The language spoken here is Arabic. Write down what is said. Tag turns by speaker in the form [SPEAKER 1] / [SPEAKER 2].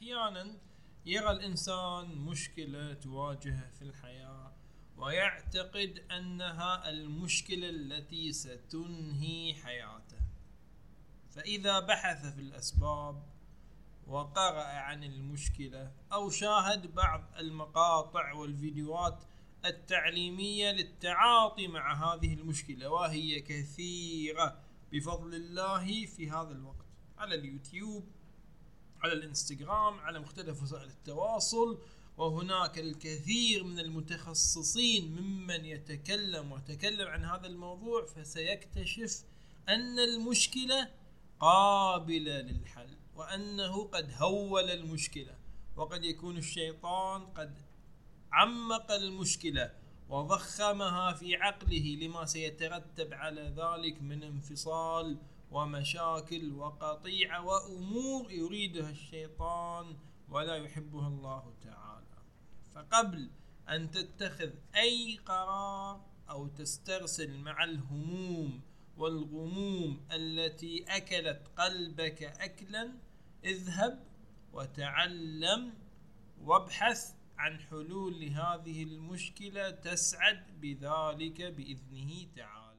[SPEAKER 1] أحيانا يرى الإنسان مشكلة تواجهه في الحياة ويعتقد أنها المشكلة التي ستنهي حياته. فإذا بحث في الأسباب وقرأ عن المشكلة أو شاهد بعض المقاطع والفيديوهات التعليمية للتعاطي مع هذه المشكلة وهي كثيرة بفضل الله في هذا الوقت. على اليوتيوب على الانستغرام على مختلف وسائل التواصل وهناك الكثير من المتخصصين ممن يتكلم ويتكلم عن هذا الموضوع فسيكتشف أن المشكلة قابلة للحل وأنه قد هول المشكلة وقد يكون الشيطان قد عمق المشكلة وضخمها في عقله لما سيترتب على ذلك من انفصال ومشاكل وقطيعة وأمور يريدها الشيطان ولا يحبها الله تعالى. فقبل أن تتخذ أي قرار أو تسترسل مع الهموم والغموم التي أكلت قلبك أكلا اذهب وتعلم وابحث عن حلول لهذه المشكلة تسعد بذلك بإذنه تعالى.